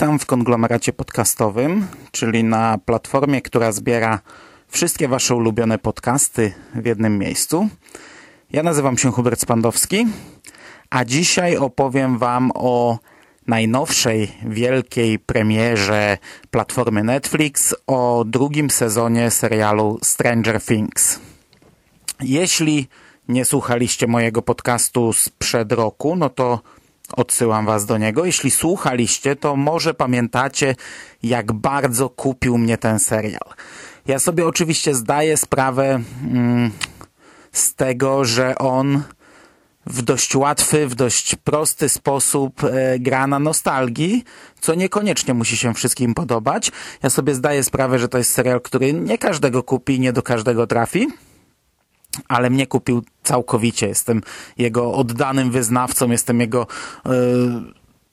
Witam w konglomeracie podcastowym, czyli na platformie, która zbiera wszystkie Wasze ulubione podcasty w jednym miejscu. Ja nazywam się Hubert Spandowski, a dzisiaj opowiem Wam o najnowszej wielkiej premierze platformy Netflix, o drugim sezonie serialu Stranger Things. Jeśli nie słuchaliście mojego podcastu sprzed roku, no to odsyłam was do niego. Jeśli słuchaliście, to może pamiętacie, jak bardzo kupił mnie ten serial. Ja sobie oczywiście zdaję sprawę mm, z tego, że on w dość łatwy, w dość prosty sposób e, gra na nostalgii, co niekoniecznie musi się wszystkim podobać. Ja sobie zdaję sprawę, że to jest serial, który nie każdego kupi nie do każdego trafi ale mnie kupił całkowicie. Jestem jego oddanym wyznawcą, jestem jego e,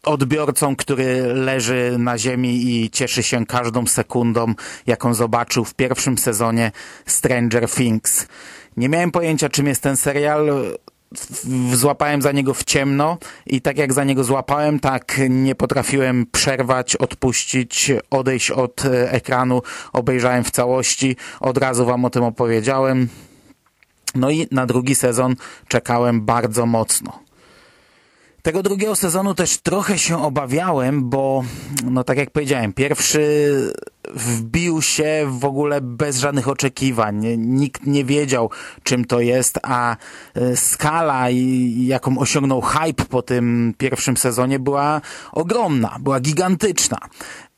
odbiorcą, który leży na ziemi i cieszy się każdą sekundą, jaką zobaczył w pierwszym sezonie Stranger Things. Nie miałem pojęcia, czym jest ten serial. Złapałem za niego w ciemno i tak jak za niego złapałem, tak nie potrafiłem przerwać, odpuścić, odejść od e, ekranu. Obejrzałem w całości, od razu wam o tym opowiedziałem. No i na drugi sezon czekałem bardzo mocno. Tego drugiego sezonu też trochę się obawiałem, bo, no tak jak powiedziałem, pierwszy wbił się w ogóle bez żadnych oczekiwań. Nikt nie wiedział, czym to jest, a e, skala, jaką osiągnął hype po tym pierwszym sezonie była ogromna, była gigantyczna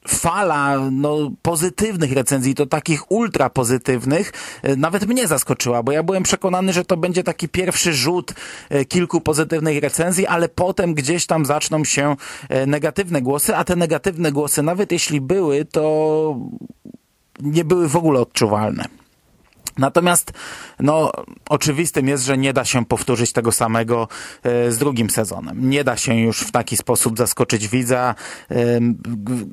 fala no, pozytywnych recenzji, to takich ultra pozytywnych, e, nawet mnie zaskoczyła, bo ja byłem przekonany, że to będzie taki pierwszy rzut e, kilku pozytywnych recenzji, ale potem gdzieś tam zaczną się e, negatywne głosy, a te negatywne głosy, nawet jeśli były, to nie były w ogóle odczuwalne. Natomiast no, oczywistym jest, że nie da się powtórzyć tego samego e, z drugim sezonem. Nie da się już w taki sposób zaskoczyć widza. E,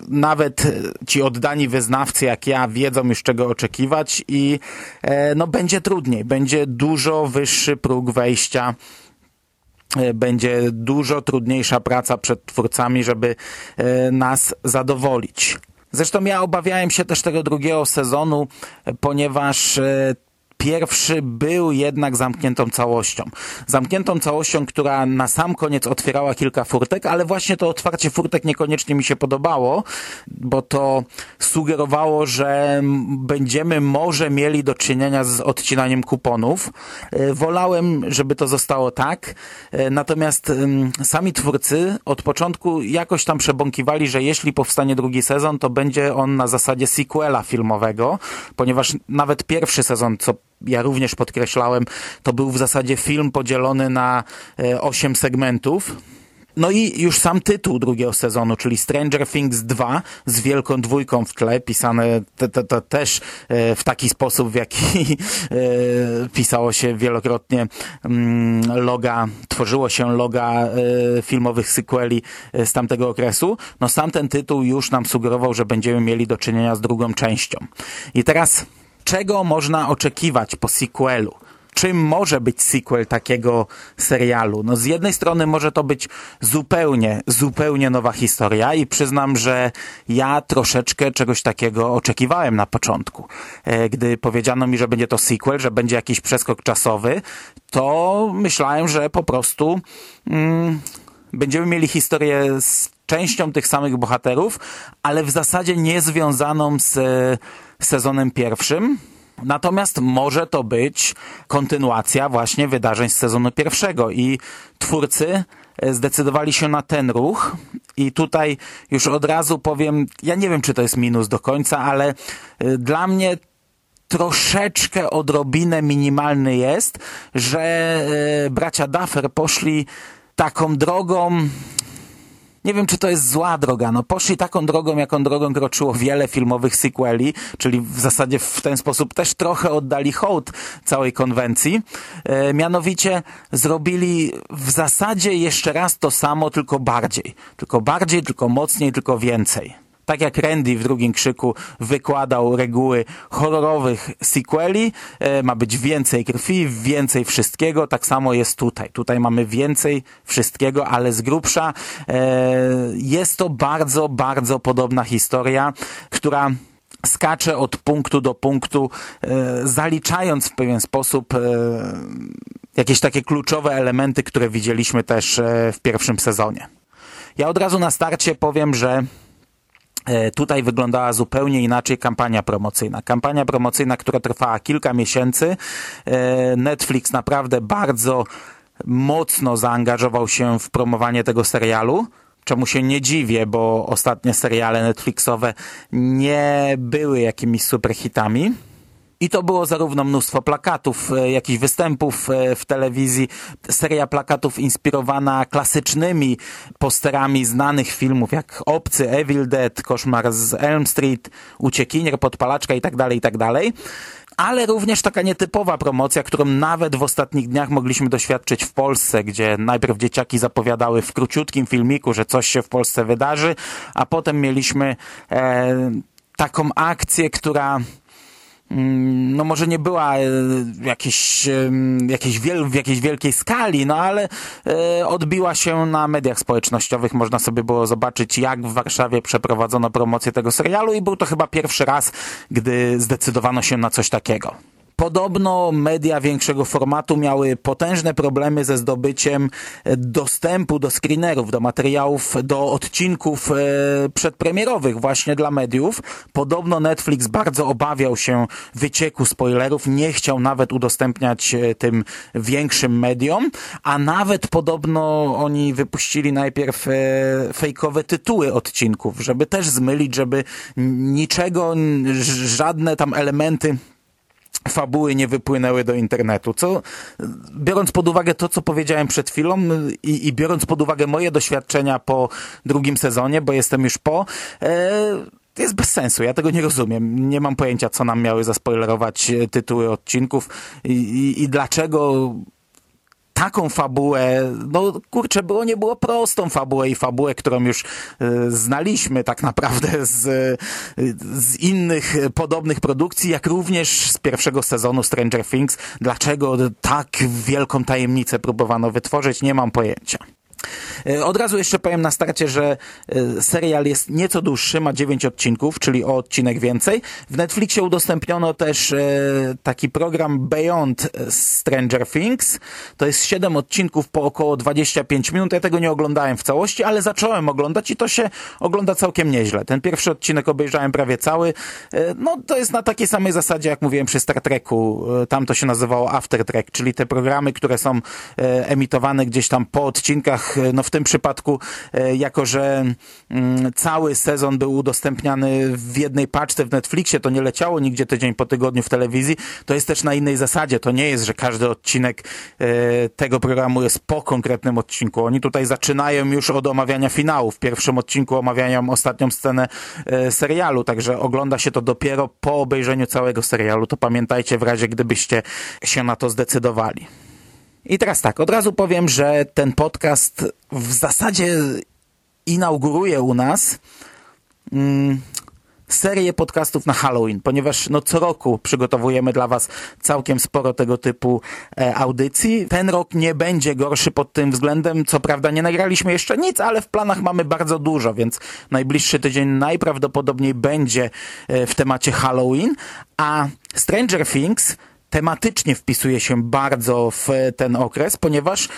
nawet ci oddani wyznawcy jak ja wiedzą już czego oczekiwać i e, no, będzie trudniej. Będzie dużo wyższy próg wejścia będzie dużo trudniejsza praca przed twórcami, żeby nas zadowolić. Zresztą ja obawiałem się też tego drugiego sezonu, ponieważ e, Pierwszy był jednak zamkniętą całością. Zamkniętą całością, która na sam koniec otwierała kilka furtek, ale właśnie to otwarcie furtek niekoniecznie mi się podobało, bo to sugerowało, że będziemy może mieli do czynienia z odcinaniem kuponów. E, Wolałem, żeby to zostało tak, e, natomiast sami twórcy od początku jakoś tam przebąkiwali, że jeśli powstanie drugi sezon, to będzie on na zasadzie sequela filmowego, ponieważ nawet pierwszy sezon, co ja również podkreślałem, to był w zasadzie film podzielony na e, osiem segmentów. No i już sam tytuł drugiego sezonu, czyli Stranger Things 2 z wielką dwójką w tle, pisane te, te, te też e, w taki sposób, w jaki e, pisało się wielokrotnie mm, loga, tworzyło się loga filmowych sequeli z tamtego okresu. No sam ten tytuł już nam sugerował, że będziemy mieli do czynienia z drugą częścią. I teraz czego można oczekiwać po sequelu? Czym może być sequel takiego serialu? No z jednej strony może to być zupełnie, zupełnie nowa historia i przyznam, że ja troszeczkę czegoś takiego oczekiwałem na początku. E, Gdy powiedziano mi, że będzie to sequel, że będzie jakiś przeskok czasowy, to myślałem, że po prostu mm, będziemy mieli historię z częścią tych samych bohaterów, ale w zasadzie nie związaną z e, sezonem pierwszym. Natomiast może to być kontynuacja właśnie wydarzeń z sezonu pierwszego i twórcy e, zdecydowali się na ten ruch i tutaj już od razu powiem, ja nie wiem czy to jest minus do końca, ale e, dla mnie troszeczkę odrobinę minimalny jest, że bracia Duffer poszli taką drogą nie wiem, czy to jest zła droga. No poszli taką drogą, jaką drogą kroczyło wiele filmowych sequeli, czyli w zasadzie w ten sposób też trochę oddali hołd całej konwencji. E, mianowicie zrobili w zasadzie jeszcze raz to samo, tylko bardziej. Tylko bardziej, tylko mocniej, tylko więcej. Tak jak Randy w drugim krzyku wykładał reguły horrorowych sequeli, e, ma być więcej krwi, więcej wszystkiego, tak samo jest tutaj. Tutaj mamy więcej wszystkiego, ale z grubsza e, jest to bardzo, bardzo podobna historia, która skacze od punktu do punktu, e, zaliczając w pewien sposób jakieś takie kluczowe elementy, które widzieliśmy też w pierwszym sezonie. Ja od razu na starcie powiem, że tutaj wyglądała zupełnie inaczej kampania promocyjna. Kampania promocyjna, która trwała kilka miesięcy. E, Netflix naprawdę bardzo mocno zaangażował się w promowanie tego serialu czemu się nie dziwię, bo ostatnie seriale Netflixowe nie były jakimiś superhitami. I to było zarówno mnóstwo plakatów, e, jakichś występów e, w telewizji, seria plakatów inspirowana klasycznymi posterami znanych filmów jak Obcy, Evil Dead, Koszmar z Elm Street, Uciekinier, Podpalaczka itd., tak itd., tak ale również taka nietypowa promocja, którą nawet w ostatnich dniach mogliśmy doświadczyć w Polsce, gdzie najpierw dzieciaki zapowiadały w króciutkim filmiku, że coś się w Polsce wydarzy, a potem mieliśmy e, taką akcję, która no może nie była e, jakiejś, jakiejś wiel, w jakiejś wielkiej skali, no ale e, odbiła się na mediach społecznościowych. Można sobie było zobaczyć, jak w Warszawie przeprowadzono promocję tego serialu i był to chyba pierwszy raz, gdy zdecydowano się na coś takiego. Podobno media większego formatu miały potężne problemy ze zdobyciem e, dostępu do screenerów, do materiałów, do odcinków e, przedpremierowych właśnie dla mediów. Podobno Netflix bardzo obawiał się wycieku spoilerów, nie chciał nawet udostępniać e, tym większym mediom, a nawet podobno oni wypuścili najpierw fejkowe tytuły odcinków, żeby też zmylić, żeby niczego, żadne tam elementy fabuły nie wypłynęły do internetu, co biorąc pod uwagę to, co powiedziałem przed chwilą i, i biorąc pod uwagę moje doświadczenia po drugim sezonie, bo jestem już po, e, jest bez sensu, ja tego nie rozumiem. Nie mam pojęcia, co nam miały zaspoilerować tytuły odcinków i, i, i dlaczego taką fabułę, no kurczę, było nie było prostą fabułę i fabułę, którą już y, znaliśmy tak naprawdę z, y, z innych podobnych produkcji, jak również z pierwszego sezonu Stranger Things. Dlaczego tak wielką tajemnicę próbowano wytworzyć, nie mam pojęcia. E, od razu jeszcze powiem na starcie, że e, serial jest nieco dłuższy, ma 9 odcinków, czyli o odcinek więcej. W Netflixie udostępniono też e, taki program Beyond Stranger Things. To jest 7 odcinków po około 25 minut. Ja tego nie oglądałem w całości, ale zacząłem oglądać i to się ogląda całkiem nieźle. Ten pierwszy odcinek obejrzałem prawie cały. No to jest na takiej samej zasadzie, jak mówiłem przy Star Treku. Tam to się nazywało After Trek, czyli te programy, które są emitowane gdzieś tam po odcinkach no w tym przypadku, e, jako że mm, cały sezon był udostępniany w jednej paczce w Netflixie, to nie leciało nigdzie tydzień po tygodniu w telewizji, to jest też na innej zasadzie. To nie jest, że każdy odcinek e, tego programu jest po konkretnym odcinku. Oni tutaj zaczynają już od omawiania finału. W pierwszym odcinku omawiają ostatnią scenę e, serialu, także ogląda się to dopiero po obejrzeniu całego serialu. To pamiętajcie w razie, gdybyście się na to zdecydowali. I teraz tak, od razu powiem, że ten podcast w zasadzie inauguruje u nas mm, serię podcastów na Halloween, ponieważ no co roku przygotowujemy dla Was całkiem sporo tego typu e, audycji. Ten rok nie będzie gorszy pod tym względem. Co prawda nie nagraliśmy jeszcze nic, ale w planach mamy bardzo dużo, więc najbliższy tydzień najprawdopodobniej będzie e, w temacie Halloween, a Stranger Things tematycznie wpisuje się bardzo w ten okres, ponieważ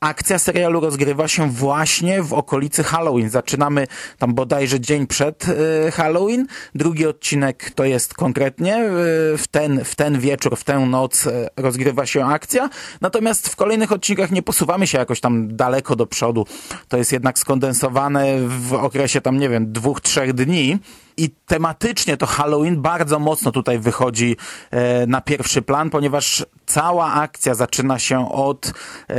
akcja serialu rozgrywa się właśnie w okolicy Halloween. Zaczynamy tam bodajże dzień przed e, Halloween. Drugi odcinek to jest konkretnie e, w ten, w ten wieczór, w tę noc e, rozgrywa się akcja. Natomiast w kolejnych odcinkach nie posuwamy się jakoś tam daleko do przodu. To jest jednak skondensowane w okresie tam, nie wiem, dwóch, trzech dni i tematycznie to Halloween bardzo mocno tutaj wychodzi e, na pierwszy plan, ponieważ cała akcja zaczyna się od e,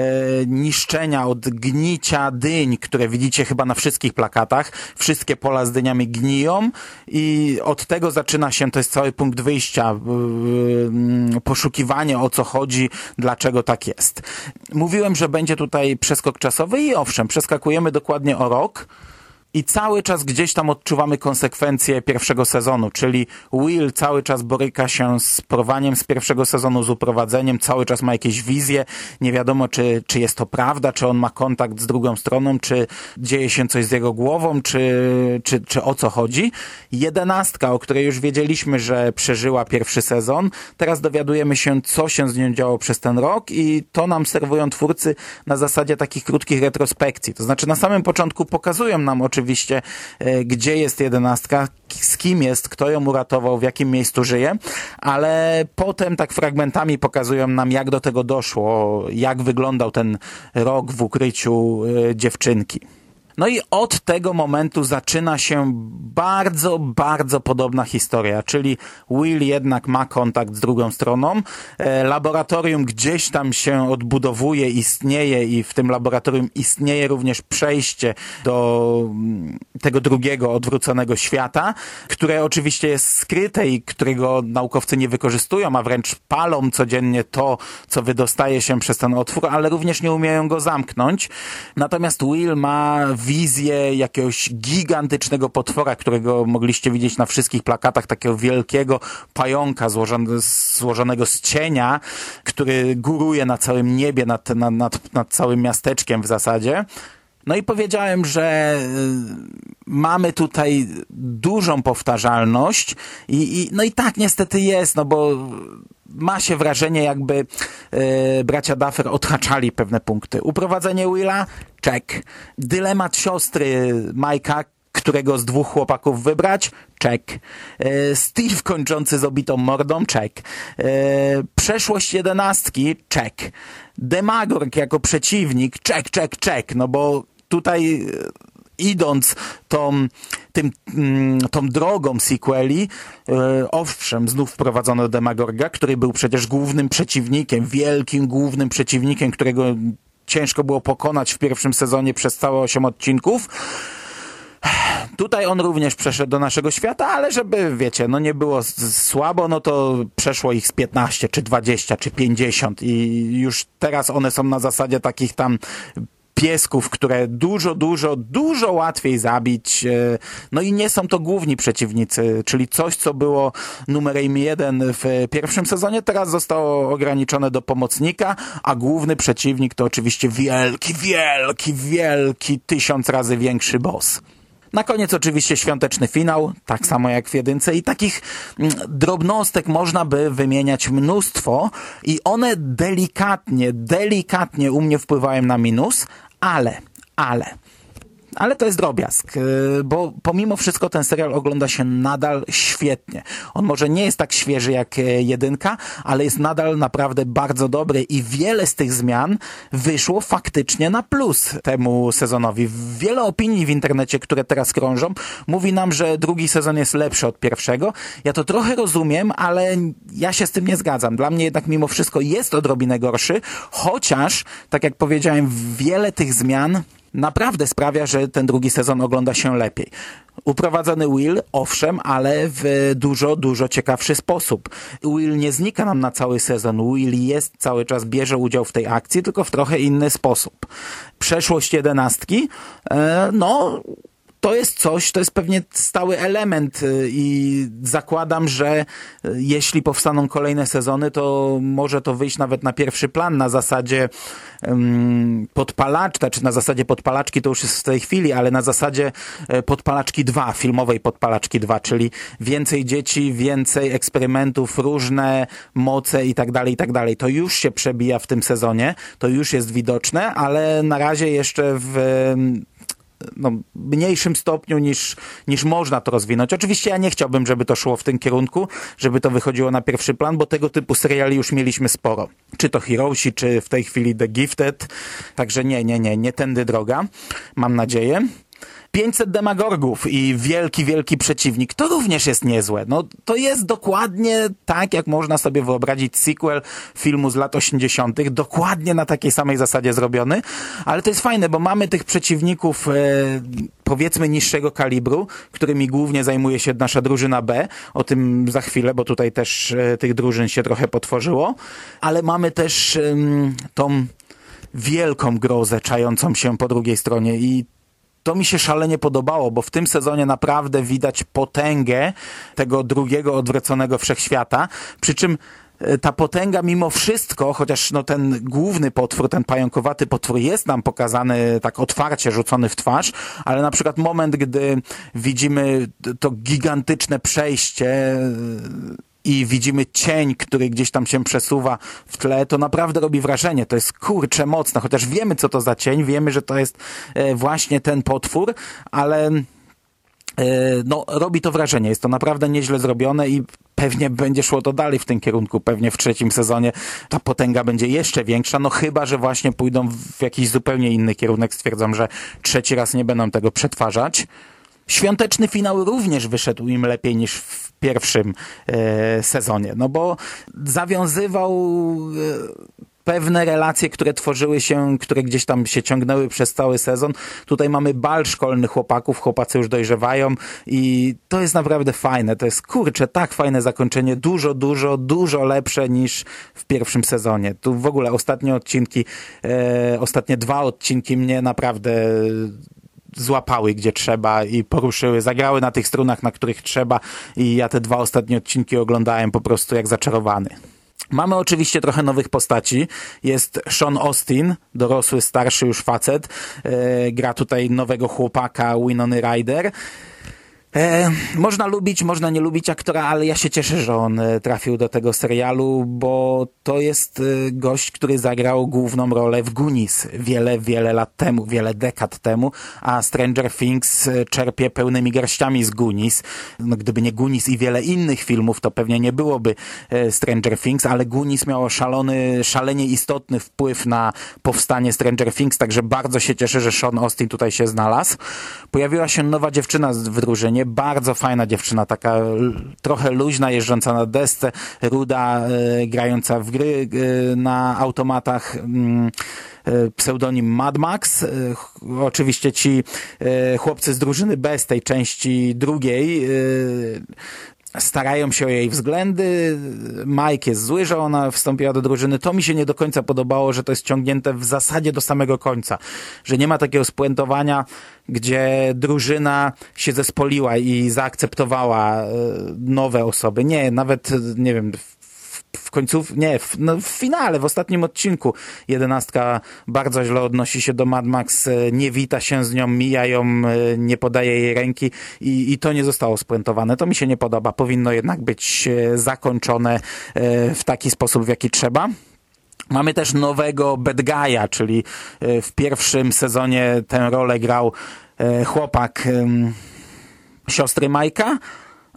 niszczenia, od gnicia dyń, które widzicie chyba na wszystkich plakatach. Wszystkie pola z dyniami gniją i od tego zaczyna się, to jest cały punkt wyjścia, e, poszukiwanie o co chodzi, dlaczego tak jest. Mówiłem, że będzie tutaj przeskok czasowy i owszem, przeskakujemy dokładnie o rok. I cały czas gdzieś tam odczuwamy konsekwencje pierwszego sezonu, czyli Will cały czas boryka się z porwaniem z pierwszego sezonu, z uprowadzeniem, cały czas ma jakieś wizje, nie wiadomo czy, czy jest to prawda, czy on ma kontakt z drugą stroną, czy dzieje się coś z jego głową, czy, czy, czy o co chodzi. Jedenastka, o której już wiedzieliśmy, że przeżyła pierwszy sezon, teraz dowiadujemy się, co się z nią działo przez ten rok i to nam serwują twórcy na zasadzie takich krótkich retrospekcji. To znaczy na samym początku pokazują nam oczywiście oczywiście, e, gdzie jest jedenastka, z kim jest, kto ją uratował, w jakim miejscu żyje, ale potem tak fragmentami pokazują nam, jak do tego doszło, jak wyglądał ten rok w ukryciu e, dziewczynki. No i od tego momentu zaczyna się bardzo, bardzo podobna historia, czyli Will jednak ma kontakt z drugą stroną. E, laboratorium gdzieś tam się odbudowuje, istnieje i w tym laboratorium istnieje również przejście do mm, tego drugiego odwróconego świata, które oczywiście jest skryte i którego naukowcy nie wykorzystują, a wręcz palą codziennie to, co wydostaje się przez ten otwór, ale również nie umieją go zamknąć. Natomiast Will ma wizję jakiegoś gigantycznego potwora, którego mogliście widzieć na wszystkich plakatach, takiego wielkiego pająka złożone, złożonego z cienia, który góruje na całym niebie, nad, nad, nad, nad całym miasteczkiem w zasadzie. No i powiedziałem, że y, mamy tutaj dużą powtarzalność i, i no i tak niestety jest, no bo ma się wrażenie, jakby e, bracia Duffer odhaczali pewne punkty. Uprowadzenie Willa? Check. Dylemat siostry Majka, którego z dwóch chłopaków wybrać? Check. E, Steve kończący z obitą mordą? Check. E, przeszłość jedenastki? Check. Demagorg jako przeciwnik? Check, check, check. No bo tutaj idąc tą, tym, mm, tą drogą sequeli, e, owszem, znów wprowadzono Demagorga, który był przecież głównym przeciwnikiem, wielkim głównym przeciwnikiem, którego ciężko było pokonać w pierwszym sezonie przez całe osiem odcinków. Tutaj on również przeszedł do naszego świata, ale żeby, wiecie, no nie było słabo, no to przeszło ich z 15, czy 20, czy 50 i już teraz one są na zasadzie takich tam piesków, które dużo, dużo, dużo łatwiej zabić. E, no i nie są to główni przeciwnicy, czyli coś, co było numerem jeden w pierwszym sezonie, teraz zostało ograniczone do pomocnika, a główny przeciwnik to oczywiście wielki, wielki, wielki, tysiąc razy większy boss. Na koniec oczywiście świąteczny finał, tak samo jak w jedynce i takich mm, drobnostek można by wymieniać mnóstwo i one delikatnie, delikatnie u mnie wpływają na minus, ale, ale ale to jest drobiazg, y, bo pomimo wszystko ten serial ogląda się nadal świetnie. On może nie jest tak świeży jak e, jedynka, ale jest nadal naprawdę bardzo dobry i wiele z tych zmian wyszło faktycznie na plus temu sezonowi. Wiele opinii w internecie, które teraz krążą, mówi nam, że drugi sezon jest lepszy od pierwszego. Ja to trochę rozumiem, ale ja się z tym nie zgadzam. Dla mnie jednak mimo wszystko jest odrobinę gorszy, chociaż, tak jak powiedziałem, wiele tych zmian naprawdę sprawia, że ten drugi sezon ogląda się lepiej. Uprowadzony Will, owszem, ale w dużo, dużo ciekawszy sposób. Will nie znika nam na cały sezon. Will jest cały czas, bierze udział w tej akcji, tylko w trochę inny sposób. Przeszłość jedenastki, e, no, to jest coś, to jest pewnie stały element y, i zakładam, że y, jeśli powstaną kolejne sezony, to może to wyjść nawet na pierwszy plan na zasadzie um, podpalaczka, czy na zasadzie podpalaczki to już jest w tej chwili, ale na zasadzie e, podpalaczki 2, filmowej podpalaczki 2, czyli więcej dzieci, więcej eksperymentów, różne moce i tak dalej, i tak dalej. To już się przebija w tym sezonie, to już jest widoczne, ale na razie jeszcze w no, mniejszym stopniu niż, niż można to rozwinąć. Oczywiście ja nie chciałbym, żeby to szło w tym kierunku, żeby to wychodziło na pierwszy plan, bo tego typu seriali już mieliśmy sporo. Czy to Heroesi, czy w tej chwili The Gifted. Także nie, nie, nie, nie tędy droga. Mam nadzieję. 500 demagorgów i wielki, wielki przeciwnik, to również jest niezłe. No, to jest dokładnie tak, jak można sobie wyobrazić sequel filmu z lat 80., dokładnie na takiej samej zasadzie zrobiony, ale to jest fajne, bo mamy tych przeciwników e, powiedzmy niższego kalibru, którymi głównie zajmuje się nasza drużyna B, o tym za chwilę, bo tutaj też e, tych drużyn się trochę potworzyło, ale mamy też e, tą wielką grozę czającą się po drugiej stronie i to mi się szalenie podobało, bo w tym sezonie naprawdę widać potęgę tego drugiego odwróconego wszechświata, przy czym e, ta potęga mimo wszystko, chociaż no ten główny potwór, ten pająkowaty potwór jest nam pokazany tak otwarcie, rzucony w twarz, ale na przykład moment, gdy widzimy to gigantyczne przejście i widzimy cień, który gdzieś tam się przesuwa w tle, to naprawdę robi wrażenie. To jest kurcze mocne, chociaż wiemy, co to za cień, wiemy, że to jest e, właśnie ten potwór, ale e, no, robi to wrażenie. Jest to naprawdę nieźle zrobione i pewnie będzie szło to dalej w tym kierunku. Pewnie w trzecim sezonie ta potęga będzie jeszcze większa, no chyba, że właśnie pójdą w jakiś zupełnie inny kierunek. Stwierdzam, że trzeci raz nie będą tego przetwarzać. Świąteczny finał również wyszedł im lepiej niż w pierwszym e, sezonie, no bo zawiązywał e, pewne relacje, które tworzyły się, które gdzieś tam się ciągnęły przez cały sezon. Tutaj mamy bal szkolny chłopaków, chłopacy już dojrzewają i to jest naprawdę fajne. To jest, kurczę, tak fajne zakończenie, dużo, dużo, dużo lepsze niż w pierwszym sezonie. Tu w ogóle ostatnie odcinki, e, ostatnie dwa odcinki mnie naprawdę złapały gdzie trzeba i poruszyły, zagrały na tych strunach, na których trzeba i ja te dwa ostatnie odcinki oglądałem po prostu jak zaczarowany. Mamy oczywiście trochę nowych postaci. Jest Sean Austin, dorosły, starszy już facet. E, gra tutaj nowego chłopaka Winony Ryder. E, można lubić, można nie lubić aktora, ale ja się cieszę, że on e, trafił do tego serialu, bo to jest e, gość, który zagrał główną rolę w Goonies wiele, wiele lat temu, wiele dekad temu, a Stranger Things e, czerpie pełnymi garściami z Goonies. No, gdyby nie Goonies i wiele innych filmów, to pewnie nie byłoby Stranger Things, ale Goonies miało szalony, szalenie istotny wpływ na powstanie Stranger Things, także bardzo się cieszę, że Sean Austin tutaj się znalazł. Pojawiła się nowa dziewczyna w drużynie, bardzo fajna dziewczyna, taka trochę luźna, jeżdżąca na desce, ruda, e, grająca w gry e, na automatach. Mm, e, pseudonim Mad Max. Oczywiście ci chłopcy z drużyny B z tej części drugiej starają się o jej względy. Mike jest zły, że ona wstąpiła do drużyny. To mi się nie do końca podobało, że to jest ciągnięte w zasadzie do samego końca. Że nie ma takiego spuentowania, gdzie drużyna się zespoliła i zaakceptowała e, nowe osoby. Nie, nawet, nie wiem, w końców, nie, w, no w finale, w ostatnim odcinku jedenastka bardzo źle odnosi się do Mad Max, e, nie wita się z nią, mija ją, e, nie podaje jej ręki i, i to nie zostało spuentowane. To mi się nie podoba. Powinno jednak być e, zakończone w taki sposób, w jaki trzeba. Mamy też nowego bad guy'a, czyli w pierwszym sezonie tę rolę grał chłopak siostry Majka,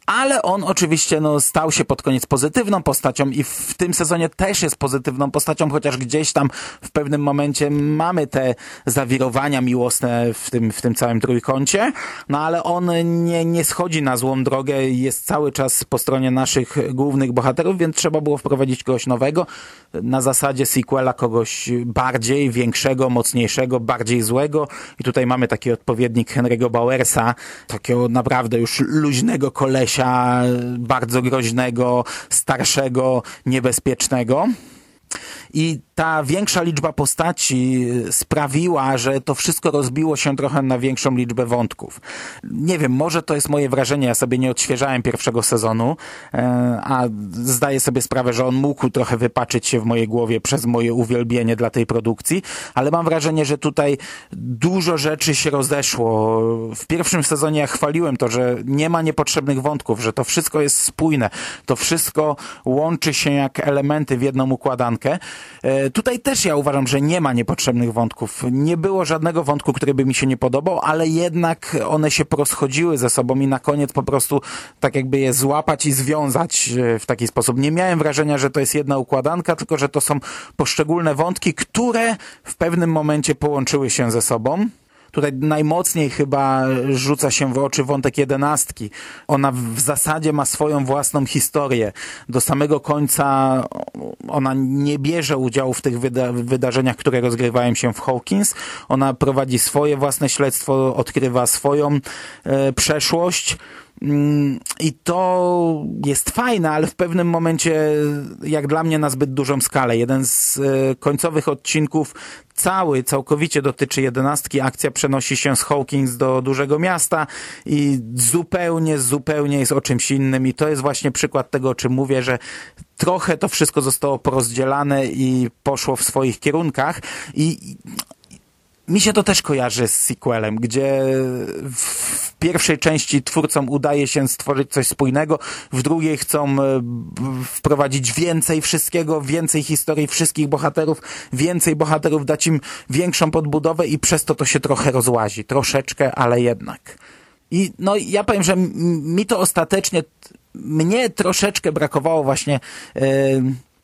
ale on oczywiście no, stał się pod koniec pozytywną postacią i w tym sezonie też jest pozytywną postacią, chociaż gdzieś tam w pewnym momencie mamy te zawirowania miłosne w tym, w tym całym trójkącie, no ale on nie, nie schodzi na złą drogę, jest cały czas po stronie naszych głównych bohaterów, więc trzeba było wprowadzić kogoś nowego, na zasadzie sequela kogoś bardziej, większego, mocniejszego, bardziej złego. I tutaj mamy taki odpowiednik Henry'ego Bowersa, takiego naprawdę już luźnego kolesia, bardzo groźnego, starszego, niebezpiecznego. I ta większa liczba postaci sprawiła, że to wszystko rozbiło się trochę na większą liczbę wątków. Nie wiem, może to jest moje wrażenie, ja sobie nie odświeżałem pierwszego sezonu, e, a zdaję sobie sprawę, że on mógł trochę wypaczyć się w mojej głowie przez moje uwielbienie dla tej produkcji, ale mam wrażenie, że tutaj dużo rzeczy się rozeszło. W pierwszym sezonie ja chwaliłem to, że nie ma niepotrzebnych wątków, że to wszystko jest spójne, to wszystko łączy się jak elementy w jedną układankę. Tutaj też ja uważam, że nie ma niepotrzebnych wątków. Nie było żadnego wątku, który by mi się nie podobał, ale jednak one się porozchodziły ze sobą i na koniec po prostu tak jakby je złapać i związać e, w taki sposób. Nie miałem wrażenia, że to jest jedna układanka, tylko że to są poszczególne wątki, które w pewnym momencie połączyły się ze sobą. Tutaj najmocniej chyba rzuca się w oczy wątek jedenastki. Ona w zasadzie ma swoją własną historię. Do samego końca ona nie bierze udziału w tych wyda wydarzeniach, które rozgrywają się w Hawkins. Ona prowadzi swoje własne śledztwo, odkrywa swoją e, przeszłość. Mm, I to jest fajne, ale w pewnym momencie, jak dla mnie, na zbyt dużą skalę. Jeden z e, końcowych odcinków cały, całkowicie dotyczy jedenastki. Akcja przenosi się z Hawkins do dużego miasta i zupełnie, zupełnie jest o czymś innym. I to jest właśnie przykład tego, o czym mówię, że trochę to wszystko zostało porozdzielane i poszło w swoich kierunkach. I mi się to też kojarzy z sequelem, gdzie w pierwszej części twórcom udaje się stworzyć coś spójnego, w drugiej chcą e, wprowadzić więcej wszystkiego, więcej historii wszystkich bohaterów, więcej bohaterów, dać im większą podbudowę i przez to to się trochę rozłazi. Troszeczkę, ale jednak. I no ja powiem, że mi to ostatecznie, mnie troszeczkę brakowało właśnie... Yy,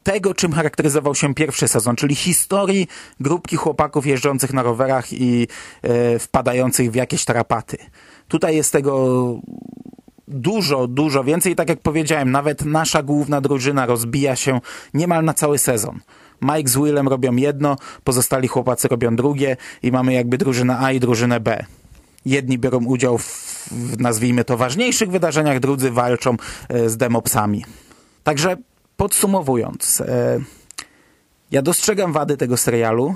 tego, czym charakteryzował się pierwszy sezon, czyli historii grupki chłopaków jeżdżących na rowerach i e, wpadających w jakieś tarapaty. Tutaj jest tego dużo, dużo więcej. Tak jak powiedziałem, nawet nasza główna drużyna rozbija się niemal na cały sezon. Mike z Willem robią jedno, pozostali chłopacy robią drugie i mamy jakby drużynę A i drużynę B. Jedni biorą udział w, nazwijmy to, ważniejszych wydarzeniach, drudzy walczą e, z demopsami. Także Podsumowując, e, ja dostrzegam wady tego serialu.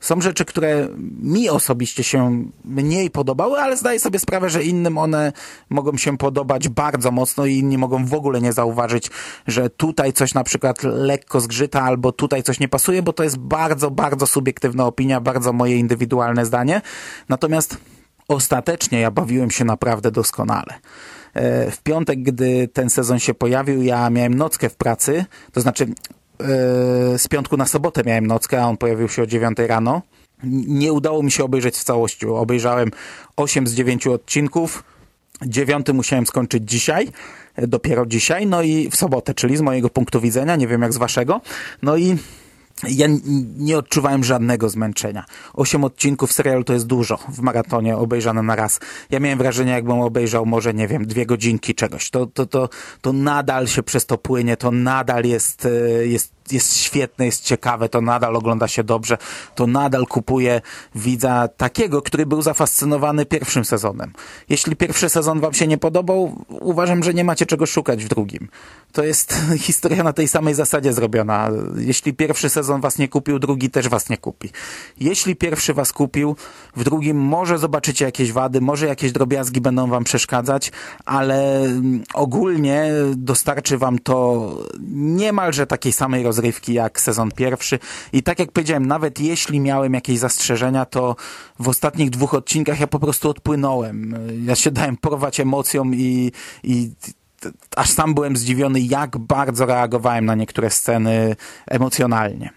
Są rzeczy, które mi osobiście się mniej podobały, ale zdaję sobie sprawę, że innym one mogą się podobać bardzo mocno i inni mogą w ogóle nie zauważyć, że tutaj coś na przykład lekko zgrzyta albo tutaj coś nie pasuje, bo to jest bardzo, bardzo subiektywna opinia, bardzo moje indywidualne zdanie. Natomiast ostatecznie ja bawiłem się naprawdę doskonale. E, w piątek, gdy ten sezon się pojawił, ja miałem nockę w pracy, to znaczy e, z piątku na sobotę miałem nockę, a on pojawił się o 9 rano. Nie udało mi się obejrzeć w całości. Obejrzałem 8 z 9 odcinków. Dziewiąty musiałem skończyć dzisiaj, e, dopiero dzisiaj, no i w sobotę, czyli z mojego punktu widzenia, nie wiem jak z waszego. No i ja nie odczuwałem żadnego zmęczenia. Osiem odcinków serialu to jest dużo w maratonie obejrzane na raz. Ja miałem wrażenie, jakbym obejrzał może, nie wiem, dwie godzinki czegoś. To, to, to, to nadal się przez to płynie, to nadal jest, e, jest jest świetne, jest ciekawe, to nadal ogląda się dobrze, to nadal kupuje widza takiego, który był zafascynowany pierwszym sezonem. Jeśli pierwszy sezon wam się nie podobał, uważam, że nie macie czego szukać w drugim. To jest historia na tej samej zasadzie zrobiona. Jeśli pierwszy sezon was nie kupił, drugi też was nie kupi. Jeśli pierwszy was kupił, w drugim może zobaczycie jakieś wady, może jakieś drobiazgi będą wam przeszkadzać, ale ogólnie dostarczy wam to niemalże takiej samej rozrywki rozrywki jak sezon pierwszy. I tak jak powiedziałem, nawet jeśli miałem jakieś zastrzeżenia, to w ostatnich dwóch odcinkach ja po prostu odpłynąłem. Ja się dałem porwać emocjom i, i aż sam byłem zdziwiony, jak bardzo reagowałem na niektóre sceny emocjonalnie.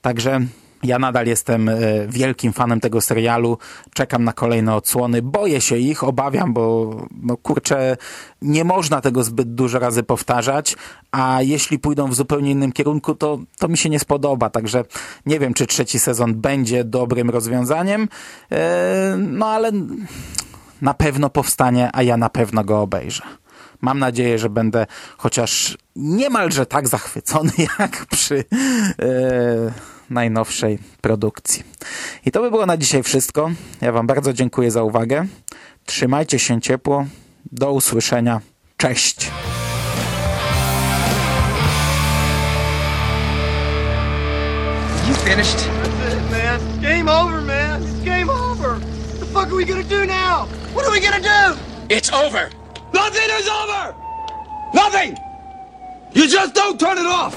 Także ja nadal jestem e, wielkim fanem tego serialu, czekam na kolejne odsłony, boję się ich, obawiam, bo no kurczę, nie można tego zbyt dużo razy powtarzać, a jeśli pójdą w zupełnie innym kierunku, to, to mi się nie spodoba, także nie wiem, czy trzeci sezon będzie dobrym rozwiązaniem, e, no ale na pewno powstanie, a ja na pewno go obejrzę. Mam nadzieję, że będę chociaż niemalże tak zachwycony jak przy... Yy najnowszej produkcji. I to by było na dzisiaj wszystko. Ja Wam bardzo dziękuję za uwagę. Trzymajcie się ciepło. Do usłyszenia. Cześć! You finished? That's it, man. It's game over, man. It's game over. What the fuck are we gonna do now? What are we gonna do? It's over. Nothing is over. Nothing. You just don't turn it off.